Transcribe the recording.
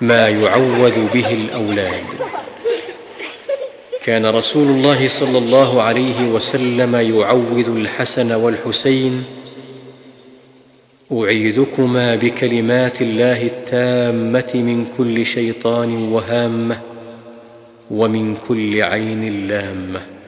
ما يعوذ به الأولاد. كان رسول الله صلى الله عليه وسلم يعوذ الحسن والحسين أعيذكما بكلمات الله التامة من كل شيطان وهامة ومن كل عين لامة.